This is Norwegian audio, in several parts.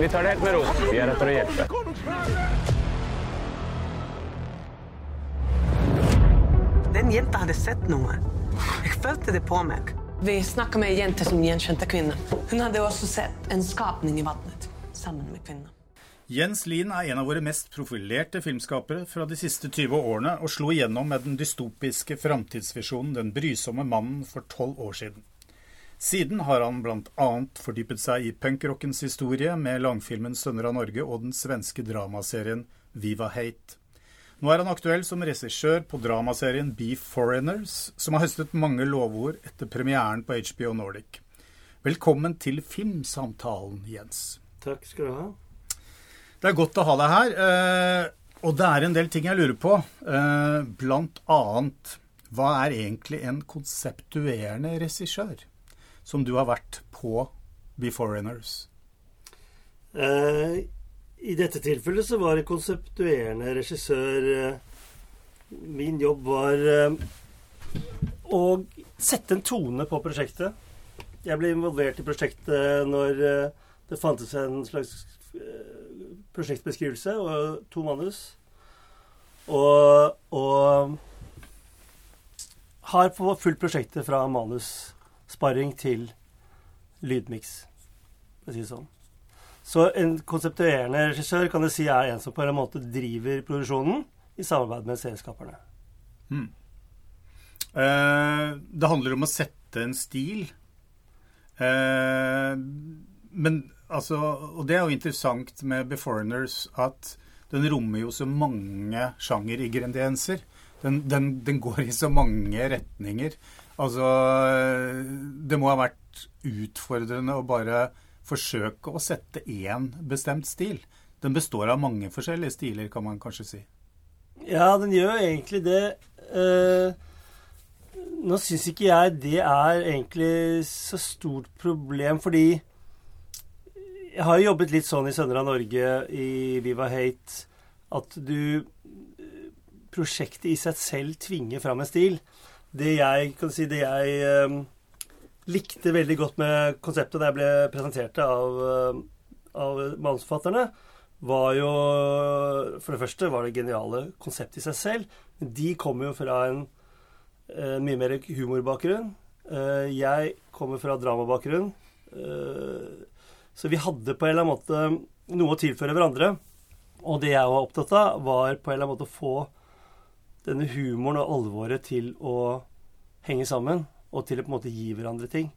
Vi tar det helt med ro. Vi er her for å hjelpe. Den jenta hadde sett noe. Jeg følte det på meg. Vi snakka med ei jente som gjenkjente kvinnen. Hun hadde også sett en skapning i vannet sammen med kvinnen. Jens Lien er en av våre mest profilerte filmskapere fra de siste 20 årene, og slo igjennom med den dystopiske framtidsvisjonen 'Den brysomme mannen' for tolv år siden. Siden har han bl.a. fordypet seg i punkrockens historie med langfilmen 'Sønner av Norge' og den svenske dramaserien 'Viva Hate'. Nå er han aktuell som regissør på dramaserien Be Foreigners, som har høstet mange lovord etter premieren på HBO Nordic. Velkommen til Filmsamtalen, Jens. Takk skal du ha. Det er godt å ha deg her. eh, Og det er en del ting jeg lurer på. Eh, Blant annet, hva er egentlig en konseptuerende regissør? Som du har vært på Be Foreigners. Eh, I dette tilfellet så var det konseptuerende regissør eh, Min jobb var eh, å sette en tone på prosjektet. Jeg ble involvert i prosjektet når eh, det fantes en slags eh, prosjektbeskrivelse og to manus. Og, og har fulgt prosjektet fra manussparring til lydmiks, for å si det sånn. Så en konseptuerende regissør kan du si er en som på en måte driver produksjonen i samarbeid med serieskaperne. Eh, Det handler om å sette en stil. Eh, Men altså Og det er jo interessant med Be Foreigners at den rommer jo så mange sjangeringredienser. Den, den, den går i så mange retninger. Altså Det må ha vært utfordrende å bare forsøke å sette én bestemt stil. Den består av mange forskjellige stiler, kan man kanskje si. Ja, den gjør egentlig det. Eh, nå syns ikke jeg det er egentlig så stort problem, fordi jeg har jo jobbet litt sånn i Sønner av Norge, i Viva Hate, at du Prosjektet i seg selv tvinger fram en stil. Det jeg kan si, det jeg eh, likte veldig godt med konseptet da jeg ble presentert av, eh, av manusforfatterne, var jo For det første var det geniale konseptet i seg selv. De kommer jo fra en eh, mye mer humorbakgrunn. Eh, jeg kommer fra dramabakgrunn. Så vi hadde på en eller annen måte noe å tilføre hverandre. Og det jeg var opptatt av, var på en eller annen måte å få denne humoren og alvoret til å henge sammen. Og til å på en måte gi hverandre ting.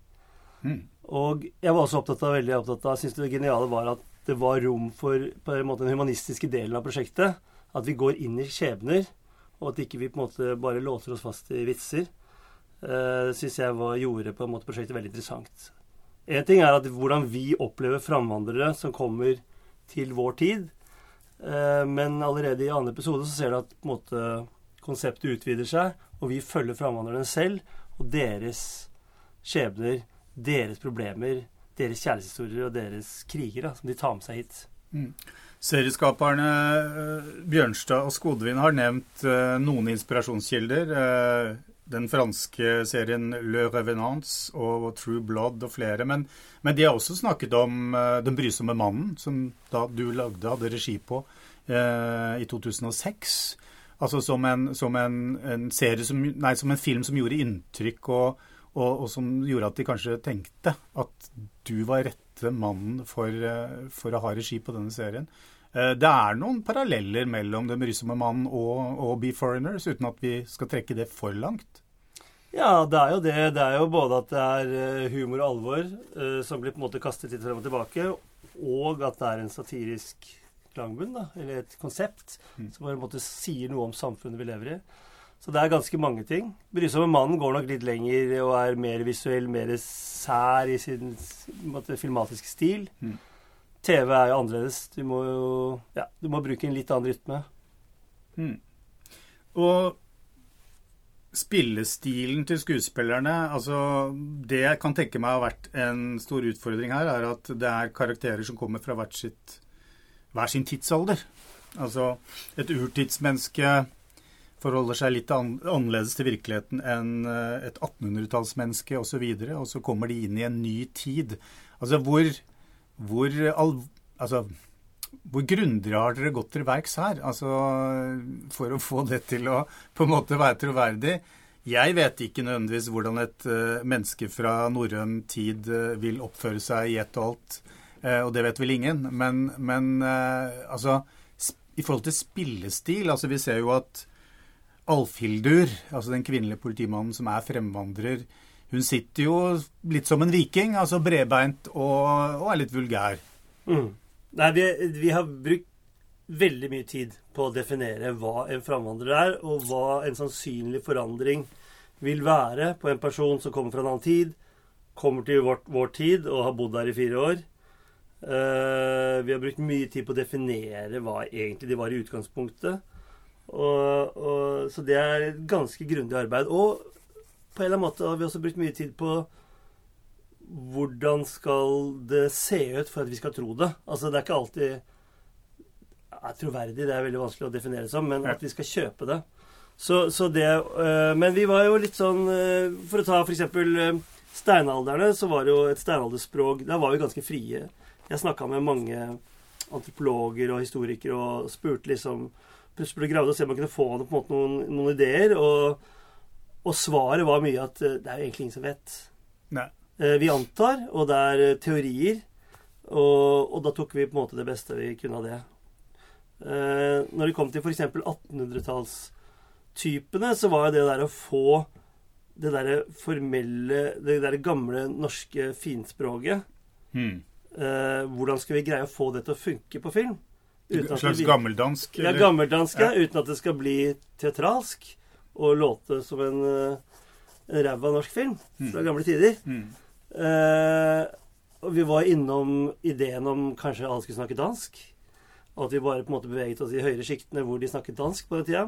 Og jeg var også opptatt av, veldig opptatt av, synes det geniale var at det var rom for på en måte den humanistiske delen av prosjektet. At vi går inn i skjebner, og at ikke vi på en måte bare låser oss fast i vitser. Uh, Det syns jeg var, gjorde på en måte prosjektet veldig interessant. En ting er at hvordan vi opplever framvandrere som kommer til vår tid. Uh, Men allerede i annen episode så ser du at på en måte, konseptet utvider seg, og vi følger framvandrerne selv og deres skjebner, deres problemer, deres kjærlighetshistorier og deres kriger da, som de tar med seg hit. Serieskaperne eh, Bjørnstad og Skodvin har nevnt eh, noen inspirasjonskilder. eh, Den franske serien Le Revenance og True Blood og flere. Men, men de har også snakket om Den brysomme mannen, som da du lagde, hadde regi på i 2006. Altså som en, som en, en som, nei, som en film som gjorde inntrykk, og, og, og som gjorde at de kanskje tenkte at du var rette mannen for, eh, for å ha regi på denne serien. Eh, Det er noen paralleller mellom Den brysomme mannen og, og Be Foreigners, uten at vi skal trekke det for langt. Ja, det er jo det. Det er jo både at det er eh, humor og alvor som blir på en måte kastet litt frem og tilbake, og at det er en satirisk klangbunn, da, eller et konsept som på en måte sier noe om samfunnet vi lever i. Så det er ganske mange ting. 'Brysomme mannen' går nok litt lenger og er mer visuell, mer sær i sin måte, filmatiske stil. Mm. TV er jo annerledes. Du må jo ja, du må bruke en litt annen rytme. Og spillestilen til skuespillerne altså Det jeg kan tenke meg har vært en stor utfordring her, er at det er karakterer som kommer fra hvert sitt, hver sin tidsalder. Altså et urtidsmenneske forholder seg litt annerledes til virkeligheten enn eh, et 1800-tallsmenneske osv., og, så videre, og så kommer de inn i en ny tid. Altså hvor, hvor al Altså, hvor grundig har dere gått til verks her? Altså, for å få det til å på en måte være troverdig. Jeg vet ikke nødvendigvis hvordan et uh, menneske fra norrøn tid uh, vil oppføre seg i ett og alt, og det vet vel ingen. Men, men altså, i forhold til spillestil altså Vi ser jo at Alfhildur, altså den kvinnelige politimannen som er fremvandrer, hun sitter jo litt som en viking, altså bredbeint og, og er litt vulgær. Mm. Nei, vi, vi, har brukt veldig mye tid på å definere hva en framvandrer er, og hva en sannsynlig forandring vil være på en person som kommer fra en annen tid, kommer til vår, vår tid og har bodd der i fire år. Uh, vi har brukt mye tid på å definere hva egentlig de var i utgangspunktet. Og, og, så det er et ganske grundig arbeid. Og på en eller annen måte har vi også brukt mye tid på hvordan skal det se ut for at vi skal tro det. Altså det er ikke alltid er troverdig, det er veldig vanskelig å definere som, men at vi skal kjøpe det. Så, så det øh, Men vi var jo litt sånn øh, For å ta f.eks. Øh, steinalderne, så var det jo et steinalderspråk Der var vi ganske frie. Jeg snakka med mange antropologer og historikere og spurte liksom Plutselig gravde og se om man kunne få noen, noen ideer. Og, og, svaret var mye at det er jo egentlig ingen som vet. Nei. Vi antar, og det er teorier. Og, og, da tok vi på en måte det beste vi kunne av det. Eh, når det kom til f.eks. 1800-tallstypene, så var jo det der å få det derre formelle Det derre gamle norske finspråket mm. Eh, Hvordan skal vi greie å få det til å funke på film? Uten slags vi, gammeldansk? Ja, gammeldansk, ja. Uten at det skal bli teatralsk og låte som en, eh, en ræva norsk film mm. fra gamle tider. Mm. Uh, og vi var innom ideen om kanskje alle skulle snakke dansk. Og at vi bare på en måte beveget oss i høyere sjiktene hvor de snakket dansk på den tida.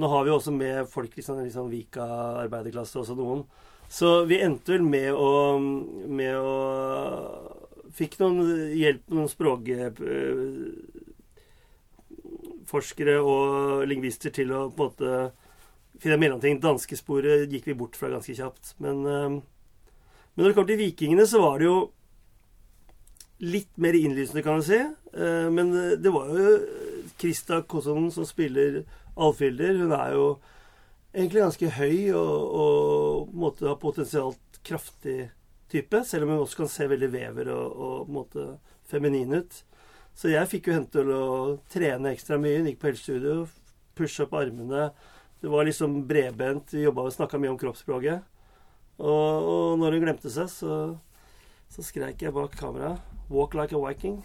Nå har vi også med folk liksom, liksom Vika arbeiderklasse, også noen. Så vi endte vel med å, med å Fikk noen hjelp med noen språkforskere og lingvister til å på en måte finne mellomting. Danskesporet gikk vi bort fra ganske kjapt. Men, eh, men når det kom til vikingene, så var det jo litt mer innlysende, kan du si. Eh, men det var jo Krista Kosson som spiller Alfhilder. Hun er jo egentlig ganske høy og, og på en har potensialt kraftig type. Selv om hun også kan se veldig vever og, og på en måte feminin ut. Så jeg fikk jo henne til å trene ekstra mye. Hun gikk på helsestudio, pushe opp armene. Det var liksom bredbent. Vi snakka mye om kroppsspråket. Og, og når hun glemte seg, så, så skreik jeg bak kameraet 'Walk like a Viking'.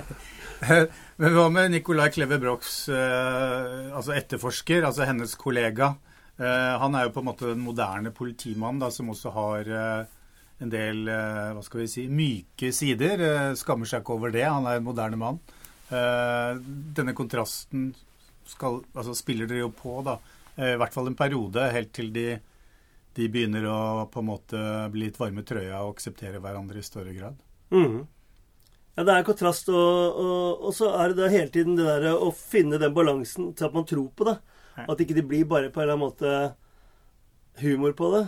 Men hva med Nicolai Kleve Brochs eh, altså etterforsker, altså hennes kollega? Eh, han er jo på en måte den moderne politimannen som også har eh, en del eh, hva skal vi si, myke sider. Eh, skammer seg ikke over det. Han er en moderne mann. Eh, denne kontrasten skal, altså spiller dere jo på, da. I hvert fall en periode, helt til de, de begynner å på en måte bli litt varme i trøya og akseptere hverandre i større grad. Mm. Ja, det er kontrast, og, og, og, så er det da hele tiden det der å finne den balansen til at man tror på det. At ikke det blir bare på en eller annen måte humor på det.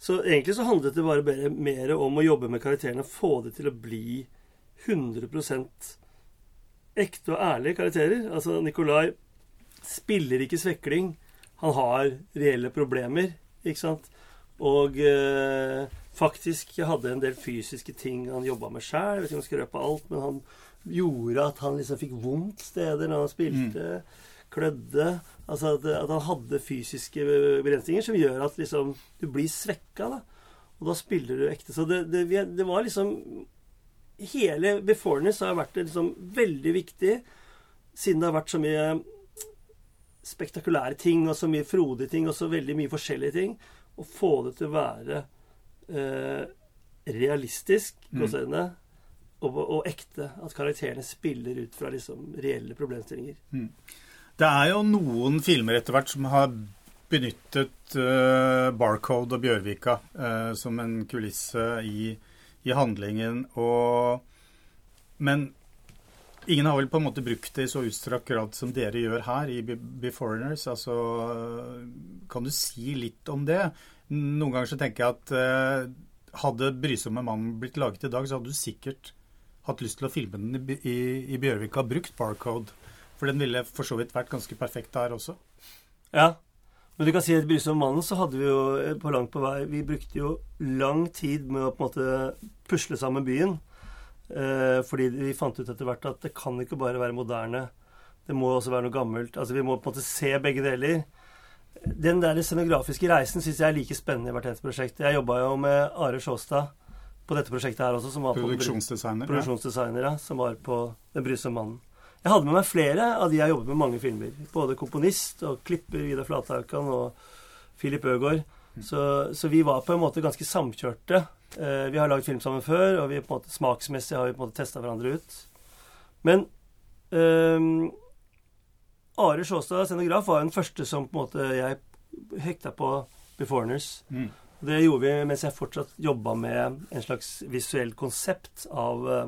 Så egentlig så handlet det bare, mer, mer om å jobbe med karakterene og få det til å bli 100% ekte og ærlige karakterer. Altså, Nikolai spiller ikke svekling. Han har reelle problemer, ikke sant? Og eh, faktisk hadde en del fysiske ting han jobba med sjæl. Vet ikke om jeg skal røpe alt, men han gjorde at han liksom fikk vondt steder når han spilte. Mm. Klødde. Altså at, at, han hadde fysiske begrensninger som gjør at liksom du blir svekka. da. Og da spiller du ekte. Så det, det, det var liksom Hele Beforeness har vært liksom veldig viktig, siden det har vært så mye spektakulære ting og så mye frodige ting og så veldig mye forskjellige ting. Å få det til å være eh, realistisk mm. og, og, ekte. At karakterene spiller ut fra liksom, reelle problemstillinger. Mm. Det er jo noen filmer etter hvert som har benyttet uh, Barcode og Bjørvika uh, som en kulisse i, i handlingen. Og, men ingen har vel på en måte brukt det i så utstrakt grad som dere gjør her i Beforeigners. Altså, kan du si litt om det? Noen ganger så tenker jeg at uh, hadde 'Brysomme mann' blitt laget i dag, så hadde du sikkert hatt lyst til å filme den i, i, i Bjørvika, brukt Barcode. For den ville for så vidt vært ganske perfekt der også. Ja. Men du kan si at i 'Brysom mannen' så hadde vi jo eh, på langt på vei Vi brukte jo lang tid med å på en måte pusle sammen byen. Eh, fordi vi fant ut etter hvert at det kan ikke bare være moderne. Det må også være noe gammelt. Altså Vi må på en måte se begge deler. Den der scenografiske reisen syns jeg er like spennende i hvert eneste prosjekt. Jeg jobba jo med Are Sjåstad på dette prosjektet her også, som var på Produksjonsdesigner. ja. produksjonsdesigner, ja, som var på Den brysomme mannen. Jeg hadde med meg flere av de jeg jobbet med mange filmer. Både komponist og klipper Vidar Flathaukan og Philip Øgård. Så, så vi var på en måte ganske samkjørte. Eh, vi har lagd film sammen før, og vi på en måte smaksmessig har vi på en måte testa hverandre ut. Men um, Are Sjåstad, scenograf, var jo den første som på en måte jeg hekta på Beforeigners. Mm. Det gjorde vi mens jeg fortsatt jobba med en slags visuelt konsept av, eh,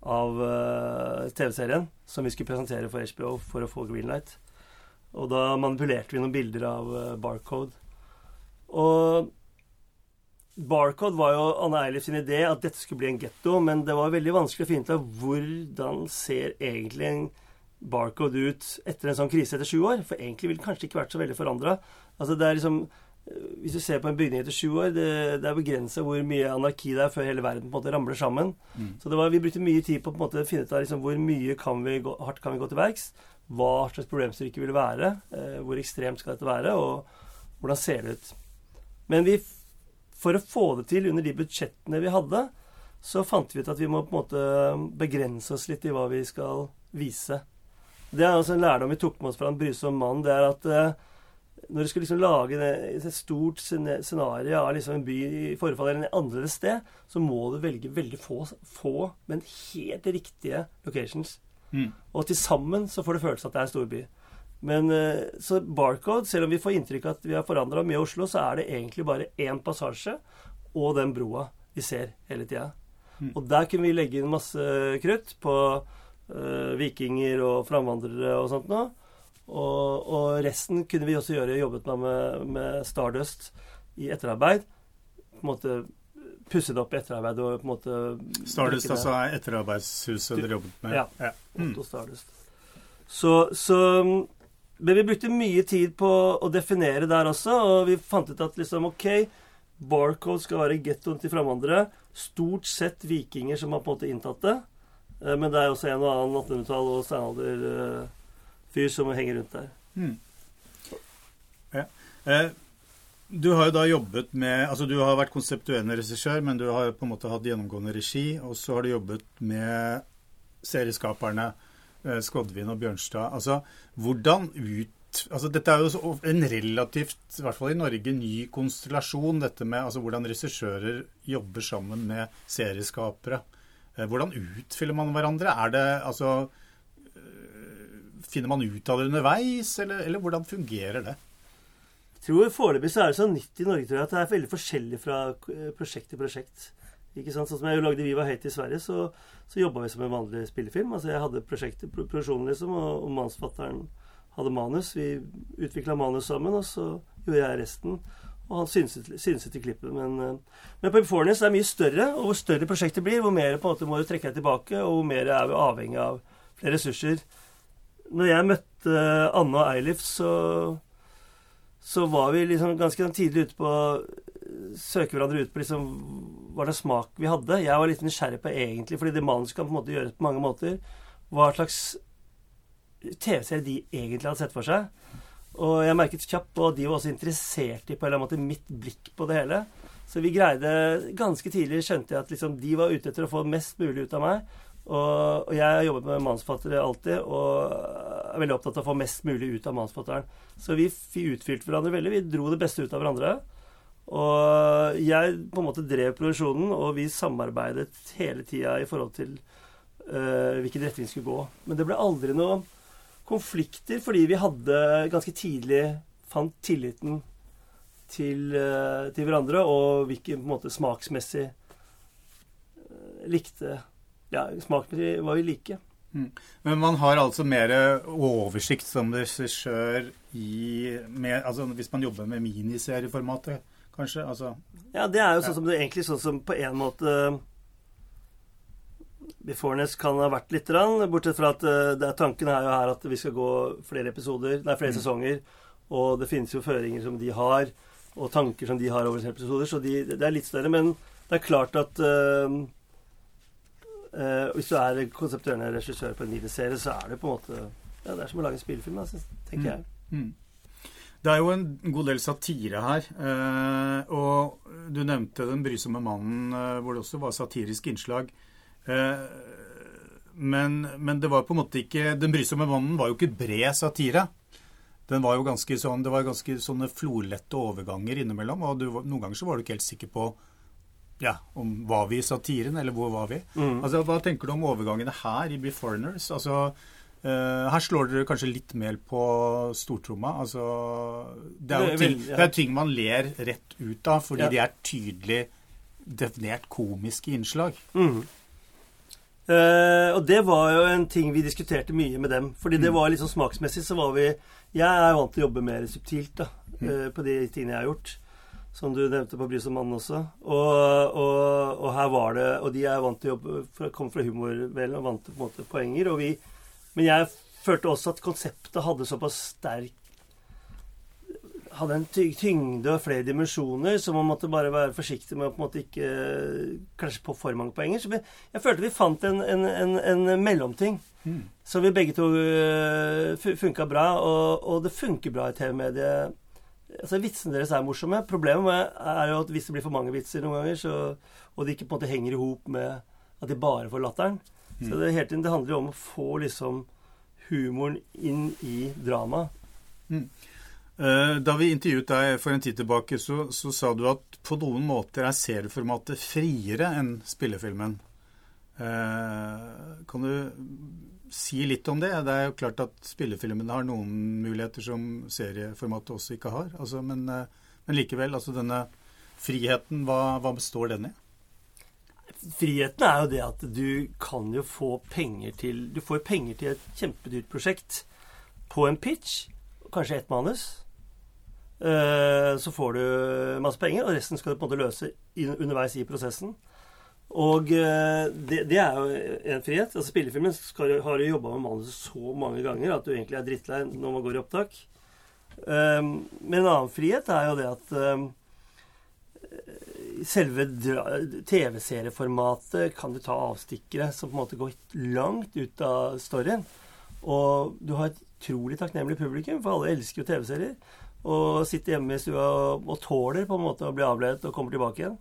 av uh, TV-serien som vi skulle presentere for HBO for å få greenlight. Og da manipulerte vi noen bilder av uh, Barcode. Og Barcode var jo Anne Eilif sin idé at dette skulle bli en getto, men det var veldig vanskelig å finne ut av hvordan ser egentlig en Barcode ut etter en sånn krise etter sju år. For egentlig ville det kanskje ikke vært så veldig forandra. Altså det er liksom hvis du ser på en bygning etter sju år, det, det er begrensa hvor mye anarki det er før hele verden på en måte ramler sammen. Mm. Så det var, vi brukte mye tid på, på å finne ut av liksom, hvor mye kan vi gå, hardt kan vi gå til verks. Hva slags problemstyrke vil det være? Eh, hvor ekstremt skal dette være? Og hvordan ser det ut? Men vi, for å få det til under de budsjettene vi hadde, så fant vi ut at vi må på en måte begrense oss litt i hva vi skal vise. Det er også en lærdom vi tok med oss fra en brysom mann. Det er at eh, når du skal liksom lage et stort scenario av liksom en by i forfall eller et annerledes sted, så må du velge veldig få, få men helt riktige locations. Mm. Og til sammen så får du følelse at det er en storby. Men eh, så Barcode, selv om vi får inntrykk av at vi har forandra mye i Oslo, så er det egentlig bare én passasje og den broa vi ser hele tida. Mm. Og der kunne vi legge inn masse krutt på uh, vikinger og framvandrere og sånt noe. Og, og resten kunne vi også gjøre jobbet med, med, med Stardust i etterarbeid. På en måte pusse det opp i etterarbeid og på en måte Stardust altså er etterarbeidshuset dere jobbet med? Ja. Mm. Otto Stardust. Så, så Men vi brukte mye tid på å definere der også, og vi fant ut at liksom OK, Barcode skal være gettoen til framvandrere. Stort sett vikinger som har på en måte inntatt det. Eh, Men det er også en og annen 1800-tall- og steinalder-fyr som henger rundt der. Mm. Ja. Eh, du har jo da jobbet med Altså, du har vært konseptuerende regissør, men du har på en måte hatt gjennomgående regi, og så har du jobbet med serieskaperne eh, Skodvin og Bjørnstad. Altså, hvordan ut Altså, dette er jo en relativt, i hvert fall i Norge, ny konstellasjon, dette med altså, hvordan regissører jobber sammen med serieskapere. Eh, Hvordan utfyller man hverandre? Er det altså Finner man ut av det underveis, eller, eller hvordan fungerer det? Jeg tror Foreløpig er det så nytt i Norge tror jeg, at det er veldig forskjellig fra eh, prosjekt til prosjekt. Ikke sant? Sånn som jeg lagde Viva Hate i Sverige, så, så jobba vi som en vanlig spillefilm. Altså Jeg hadde prosjektet, produksjonen, liksom, og, og mannsfatteren hadde manus. Vi utvikla manus sammen, og så gjorde jeg resten. Og han synset, synset i klippet. Men, eh, men på Beforeigners er det mye større, og hvor større prosjektet blir, hvor mer på en måte må du trekke deg tilbake, og hvor mer er vi avhengig av flere ressurser. Når jeg møtte Anne og Eilif, så så var vi liksom ganske tidlig ute på å søke hverandre ut på liksom hva slags smak vi hadde. Jeg var litt nysgjerrig på egentlig, fordi det manuset kan på en måte gjøres på mange måter, hva slags TV-serie de egentlig hadde sett for seg. Og jeg merket kjapt på at de var også interessert i på en eller annen måte mitt blikk på det hele. Så vi greide Ganske tidlig skjønte jeg at liksom de var ute etter å få mest mulig ut av meg. Og, og jeg har jobbet med manusforfattere alltid, og er veldig opptatt av å få mest mulig ut av manusforfatteren. Så vi, vi utfylte hverandre veldig. Vi dro det beste ut av hverandre. Og jeg på en måte drev produksjonen, og vi samarbeidet hele tida i forhold til uh, hvilken retning vi skulle gå. Men det ble aldri noe konflikter, fordi vi hadde ganske tidlig fant tilliten til, uh, til hverandre, og hvilken på en måte smaksmessig uh, likte Ja, smaksmessig var vi like. Men man har altså mer oversikt som regissør i med, altså Hvis man jobber med miniserieformatet, kanskje? Altså, Ja, det er jo sånn som det egentlig sånn som på en måte Beforeness kan ha vært litt, bortsett fra at det er, tanken er jo her at vi skal gå flere episoder, nei, flere mm. sesonger. Og det finnes jo føringer som de har, og tanker som de har over episoder, så de, det er litt større. Men det er klart at uh, uh, hvis du er konseptørende regissør på en miniserie, så er det på en måte Ja, det er som å lage en spillefilm, altså, tenker mm. jeg. Mm. Det er jo en god del satire her. Uh, og du nevnte 'Den brysomme mannen', uh, hvor det også var satirisk innslag. Men, men, det var på en måte ikke 'Den brysomme mannen' var jo ikke bred satire. Den var jo ganske sånn, Det var ganske sånne florlette overganger innimellom. Og du, noen ganger så var du ikke helt sikker på ja, om var vi i satiren, eller hvor var vi? Mm. Altså, Hva tenker du om overgangene her i Be Foreigners? Altså, Uh, her slår dere kanskje litt mer på stortromma. Altså, det, er jo ting, det er ting man ler rett ut av, fordi ja. de er tydelig definert komiske innslag. Mm. Uh, og det var jo en ting vi diskuterte mye med dem. Fordi mm. det var liksom smaksmessig så var vi Jeg er vant til å jobbe mer subtilt da, mm. uh, på de tingene jeg har gjort. Som du nevnte på Brysomannen og mann også. Og, og, og, her var det Og de er vant til å jobbe kom fra humorvelen og vant til på en måte poenger. Og vi men jeg følte også at konseptet hadde såpass sterk hadde en tyngde og flere dimensjoner, så man måtte bare være forsiktig med å på en måte ikke klasje på for mange poenger. Så jeg følte vi fant en, en, en, en mellomting. Mm. Så vi begge to uh, funka bra, og, og, det funker bra i TV-mediet. Altså, Vitsene deres er morsomme. Problemet er jo at hvis det blir for mange vitser noen ganger, så, og de ikke på en måte henger i hop med at de bare får latteren, så det, hele tiden, det handler jo om å få liksom humoren inn i dramaet. Mm. Eh, da vi intervjuet deg for en tid tilbake, så, så, sa du at på noen måter er serieformatet friere enn spillefilmen. Eh, kan du si litt om det? Det er jo klart at spillefilmene har noen muligheter som serieformatet også ikke har. Altså, men, eh, men, likevel, altså denne friheten, hva, hva består den i? friheten er jo det at du kan jo få penger til Du får penger til et kjempedyrt prosjekt på en pitch, kanskje ett manus. Eh, så får du masse penger, og resten skal du på en måte løse underveis i prosessen. Og eh, det, det er jo en frihet. altså Spillefilmen skal, har jo jobba med manuset så mange ganger at du egentlig er drittlei når man går i opptak. Um, men en annen frihet er jo det at selve TV-serieformatet kan du ta avstikkere som på en måte går langt ut av storyen. Og du har et utrolig takknemlig publikum, for alle elsker jo TV-serier. Og sitter hjemme i stua og, og, tåler på en måte å bli avledet og kommer tilbake igjen.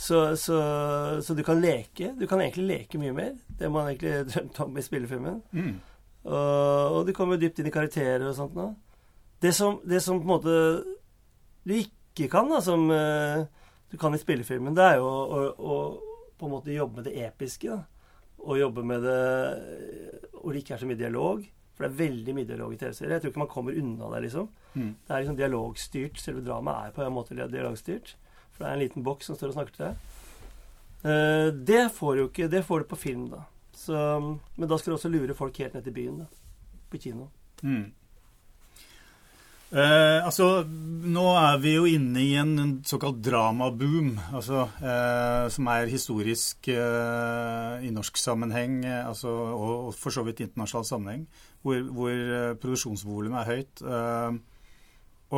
Så, så, så, du kan leke. Du kan egentlig leke mye mer. Det man egentlig drømte om i spillefilmen. Mm. Og, og, du kommer dypt inn i karakterer og sånt nå. Det som, det som på en måte du ikke kan, da, som uh, du kan i spillefilmen, det er jo å, å, å, på en måte jobbe med det episke. Da. Og jobbe med det hvor det ikke er så mye dialog. For det er veldig mye dialog i TV-serier. Jeg tror ikke man kommer unna det, liksom. Mm. Det er liksom dialogstyrt. Selve dramaet er på en måte dialogstyrt. For det er en liten boks som står og snakker til deg. Uh, det får du ikke Det får du på film, da. Så, men da skal du også lure folk helt ned til byen, da. På kino. Mm. Eh, altså, nå er vi jo inne i en såkalt dramaboom, altså, eh, som er historisk eh, i norsk sammenheng eh, altså, og, og, for så vidt internasjonal sammenheng, hvor, hvor eh, produksjonsvolumet er høyt. Eh,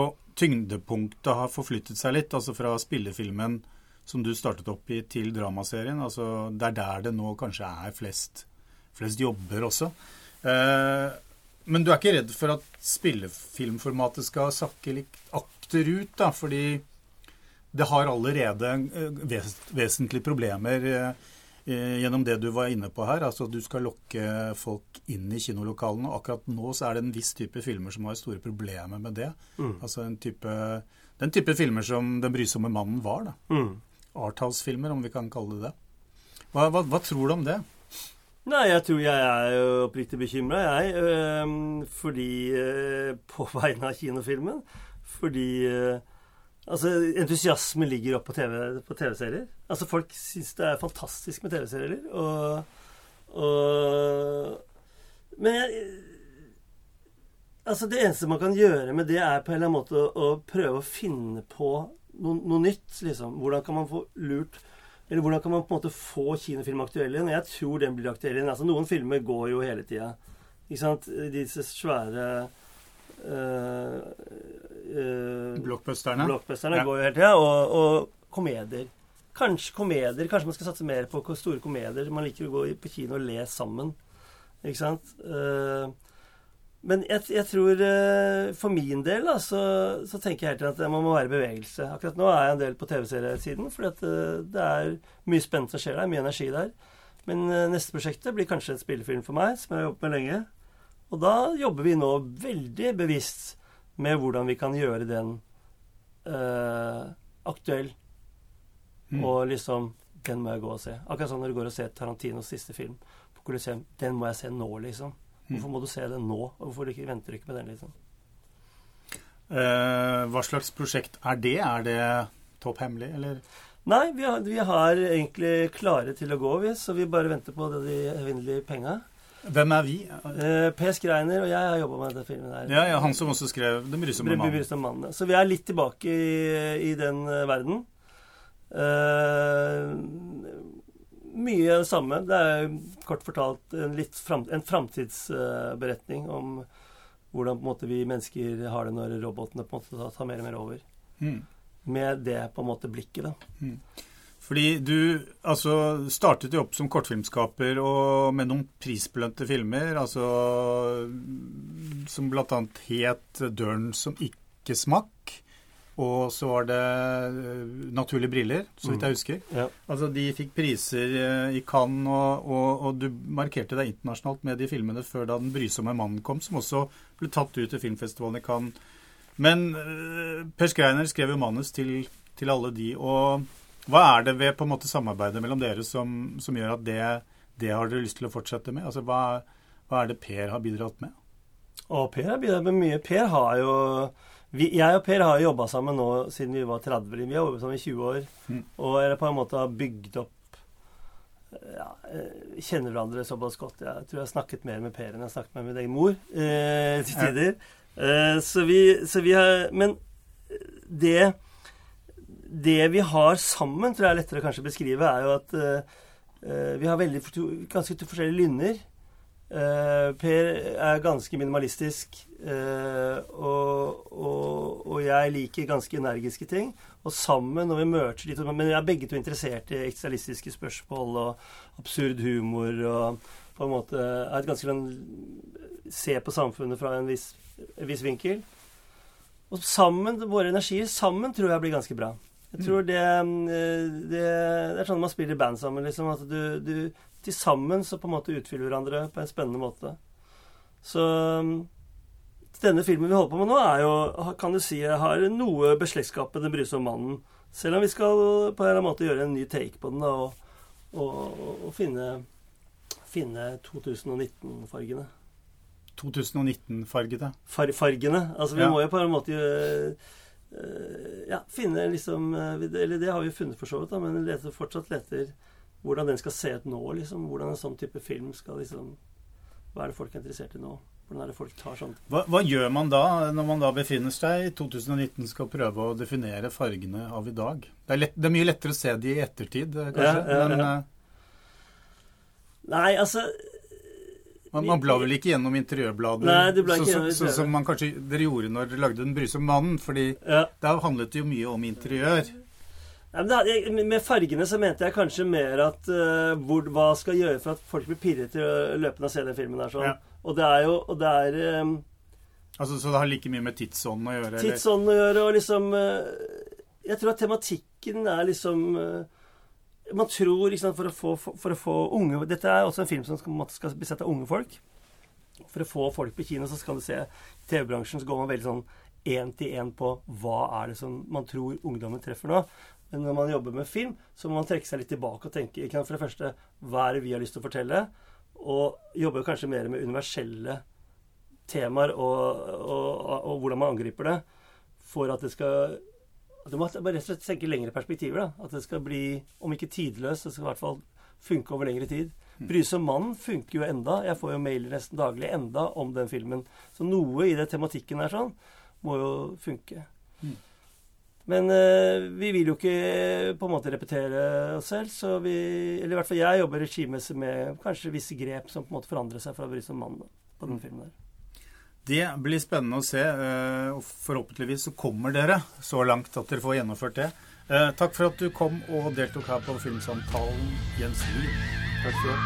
og tyngdepunktet har forflyttet seg litt, altså fra spillefilmen som du startet opp i, til dramaserien. Altså, det er der det nå kanskje er flest, flest jobber også. Eh, men du er ikke redd for at spillefilmformatet skal sakke litt akterut, da? Fordi det har allerede eh, ves vesentlige problemer eh, gjennom det du var inne på her. Altså du skal lokke folk inn i kinolokalene. Og akkurat nå så er det en viss type filmer som har store problemer med det. Mm. Altså type, den type filmer som 'Den brysomme mannen' var. da. Mm. Arthouse-filmer, om vi kan kalle det det. Hva, hva, hva tror du om det? Nei, jeg tror jeg er oppriktig bekymra, jeg. Øh, fordi øh, På vegne av kinofilmen. Fordi øh, Altså, entusiasmen ligger opp på, TV-serier. TV-serier. Altså, folk syns det er fantastisk med TV-serier. Og, og Men jeg Altså, det eneste man kan gjøre med det, er på en eller annen måte å, å prøve å finne på noe, noe nytt, liksom. Hvordan kan man få lurt Eller hvordan kan man på en måte få kinofilm aktuell igjen? Jeg tror den blir aktuell igjen. Altså, noen filmer går jo hele tida. Ikke sant? Disse svære øh, øh, Blockbusterne. Blockbusterne Ja. går jo hele tida. Og, og komedier. Kanskje komedier. Kanskje man skal satse mer på store komedier. Man liker å gå på kino og le sammen. Ikke sant? Uh, men jeg, jeg tror eh, for min del da, så, så tenker jeg helt til at man må være i bevegelse. Akkurat nå er jeg en del på TV-seriesiden, fordi at det er mye spennende som skjer der. Mye energi der. Men neste prosjektet blir kanskje et spillefilm for meg, som jeg har jobbet med lenge. Og da jobber vi nå veldig bevisst med hvordan vi kan gjøre den eh, aktuell. Mm. Og liksom Den må jeg gå og se. Akkurat sånn når du går og ser Tarantinos siste film på Colosseum. Den må jeg se nå, liksom. Hvorfor må du se den nå? Og hvorfor venter du ikke med den, liksom? Eh, hva slags prosjekt er det? Er det topp hemmelig, eller? Nei, vi har, vi har egentlig klare til å gå, vi. Så vi bare venter på de evinnelige penga. Hvem er vi? Eh, P. Skreiner og jeg har jobba med denne filmen her. Ja, ja, Han som også skrev 'Den brysomme Bry- mannen'. Så vi er litt tilbake i, i den eh, verden. Eh, mye det samme. Det er kort fortalt en, litt fram, en framtidsberetning om hvordan måte vi mennesker har det når robotene på en måte tar- mer og mer over. Mm. Med det på en måte blikket, da. Fordi du altså, startet jo opp som kortfilmskaper og med noen prisbelønte filmer, altså som annet het 'Døren som ikke smakk'. Og så var det eh, 'Naturlige briller', så vidt jeg husker. Ja. Altså, De fikk priser eh, i Cannes, og, og, og du markerte deg internasjonalt med de filmene før da 'Den brysomme mannen' kom, som også ble tatt ut til filmfestivalen i Cannes. Men eh, Per Skreiner skrev jo manus til, til alle de, og hva er det ved på en måte samarbeidet mellom dere som, som gjør at det, det har dere lyst til å fortsette med? Altså, hva, hva er det Per har bidratt med? Og Per har bidratt med mye. Per har jo vi, Jeg og Per har jo jobba sammen nå siden vi var 30. Vi har jobbet sammen i 20 år. Mm. Og er på en måte har bygd opp ja, eh, Kjenner hverandre såpass godt. Jeg tror jeg har snakket mer med Per enn jeg har snakket med min egen mor eh, til Ja. tider. Eh, så, vi, så vi har Men det det vi har sammen, tror jeg er lettere å kanskje beskrive, er jo at eh, vi har veldig ganske forskjellige lynner. Uh, per er ganske minimalistisk, uh, og, og, og jeg liker ganske energiske ting. Og sammen, når vi møter de to Men vi er begge to interessert i eksistensialistiske spørsmål og absurd humor og på en måte er et ganske sånn Se på samfunnet fra en viss, en viss vinkel. Og sammen, våre energier sammen tror jeg blir ganske bra. Jeg tror det, eh, det Det er sånn man spiller i band sammen, liksom. At du, du Til sammen så på en måte utfyller hverandre på en spennende måte. Så mm, denne filmen vi holder på med nå, er jo, kan du si, har noe beslektskap med Den brysomme mannen. Selv om vi skal på en eller annen måte gjøre en ny take på den da, og, og, og finne, finne 2019-fargene. 2019-fargene? Far, fargene. Altså vi Ja. må jo på en måte øh, ja, finne liksom øh, Eller det har vi jo funnet for så vidt, da, men leter, fortsatt leter hvordan den skal se ut nå, liksom. Hvordan en sånn type film skal liksom Hva er det folk er interessert i nå? Hvordan er det folk tar sånn Hva, hva gjør man da, når man da befinner seg i 2019 skal prøve å definere fargene av i dag? Det er, lett, det er mye lettere å se de i ettertid, eh, kanskje. Ja, ja, Men ja. eh, Nei, altså man, man blar vel ikke gjennom interiørbladet Nei, det ble ikke så- gjennom så- interiør. som man kanskje dere gjorde når dere lagde Den brysomme mannen. fordi ja. da handlet det jo mye om interiør. Ja, men det, jeg- med fargene så mente jeg kanskje mer at uh, hvor, hva skal gjøre for at folk blir pirret til løpende av å se den filmen der sånn. Ja. Og det er jo og det er um, Altså, Så det har like mye med tidsånden å gjøre? Tidsånden tidsånd å gjøre, og liksom uh, Jeg tror at tematikken er liksom eh, Man tror sant, for å, få, for, for å få unge Dette er også en film som skal, skal bli unge folk. For å få folk på kino, så skal du se TV-bransjen så går man veldig sånn én til én på hva er det som man tror ungdommen treffer nå. Men når man jobber med film, så må man trekke seg litt tilbake og tenke ikke sant, For det første, hva er det vi har lyst til å fortelle? Og jobbe kanskje mer med universelle temaer og, og, og, og hvordan man angriper det. For at det skal Du må bare rett og slett tenke lengre perspektiver. da. At det skal bli, om ikke tidløst, det skal i hvert fall funke over lengre tid. Bry seg om mann' funker jo enda. Jeg får jo mailer nesten daglig enda om den filmen. Så noe i det tematikken her sånn må jo funke. Men eh, vi vil jo ikke på en måte repetere oss selv, så vi Eller i hvert fall jeg jobber regimessig med kanskje visse grep som på en måte forandrer seg fra Bry som mann mannen på den filmen der. Det blir spennende å se, eh, og forhåpentligvis så kommer dere så langt at dere får gjennomført det. Eh, takk for at du kom og deltok her på Filmsamtalen, Jens Liv. Takk for det.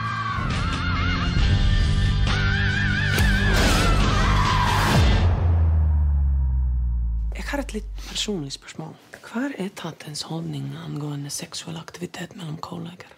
Jeg har et litt personlig spørsmål. Hva er tatens holdning angående seksuell aktivitet mellom kolleger?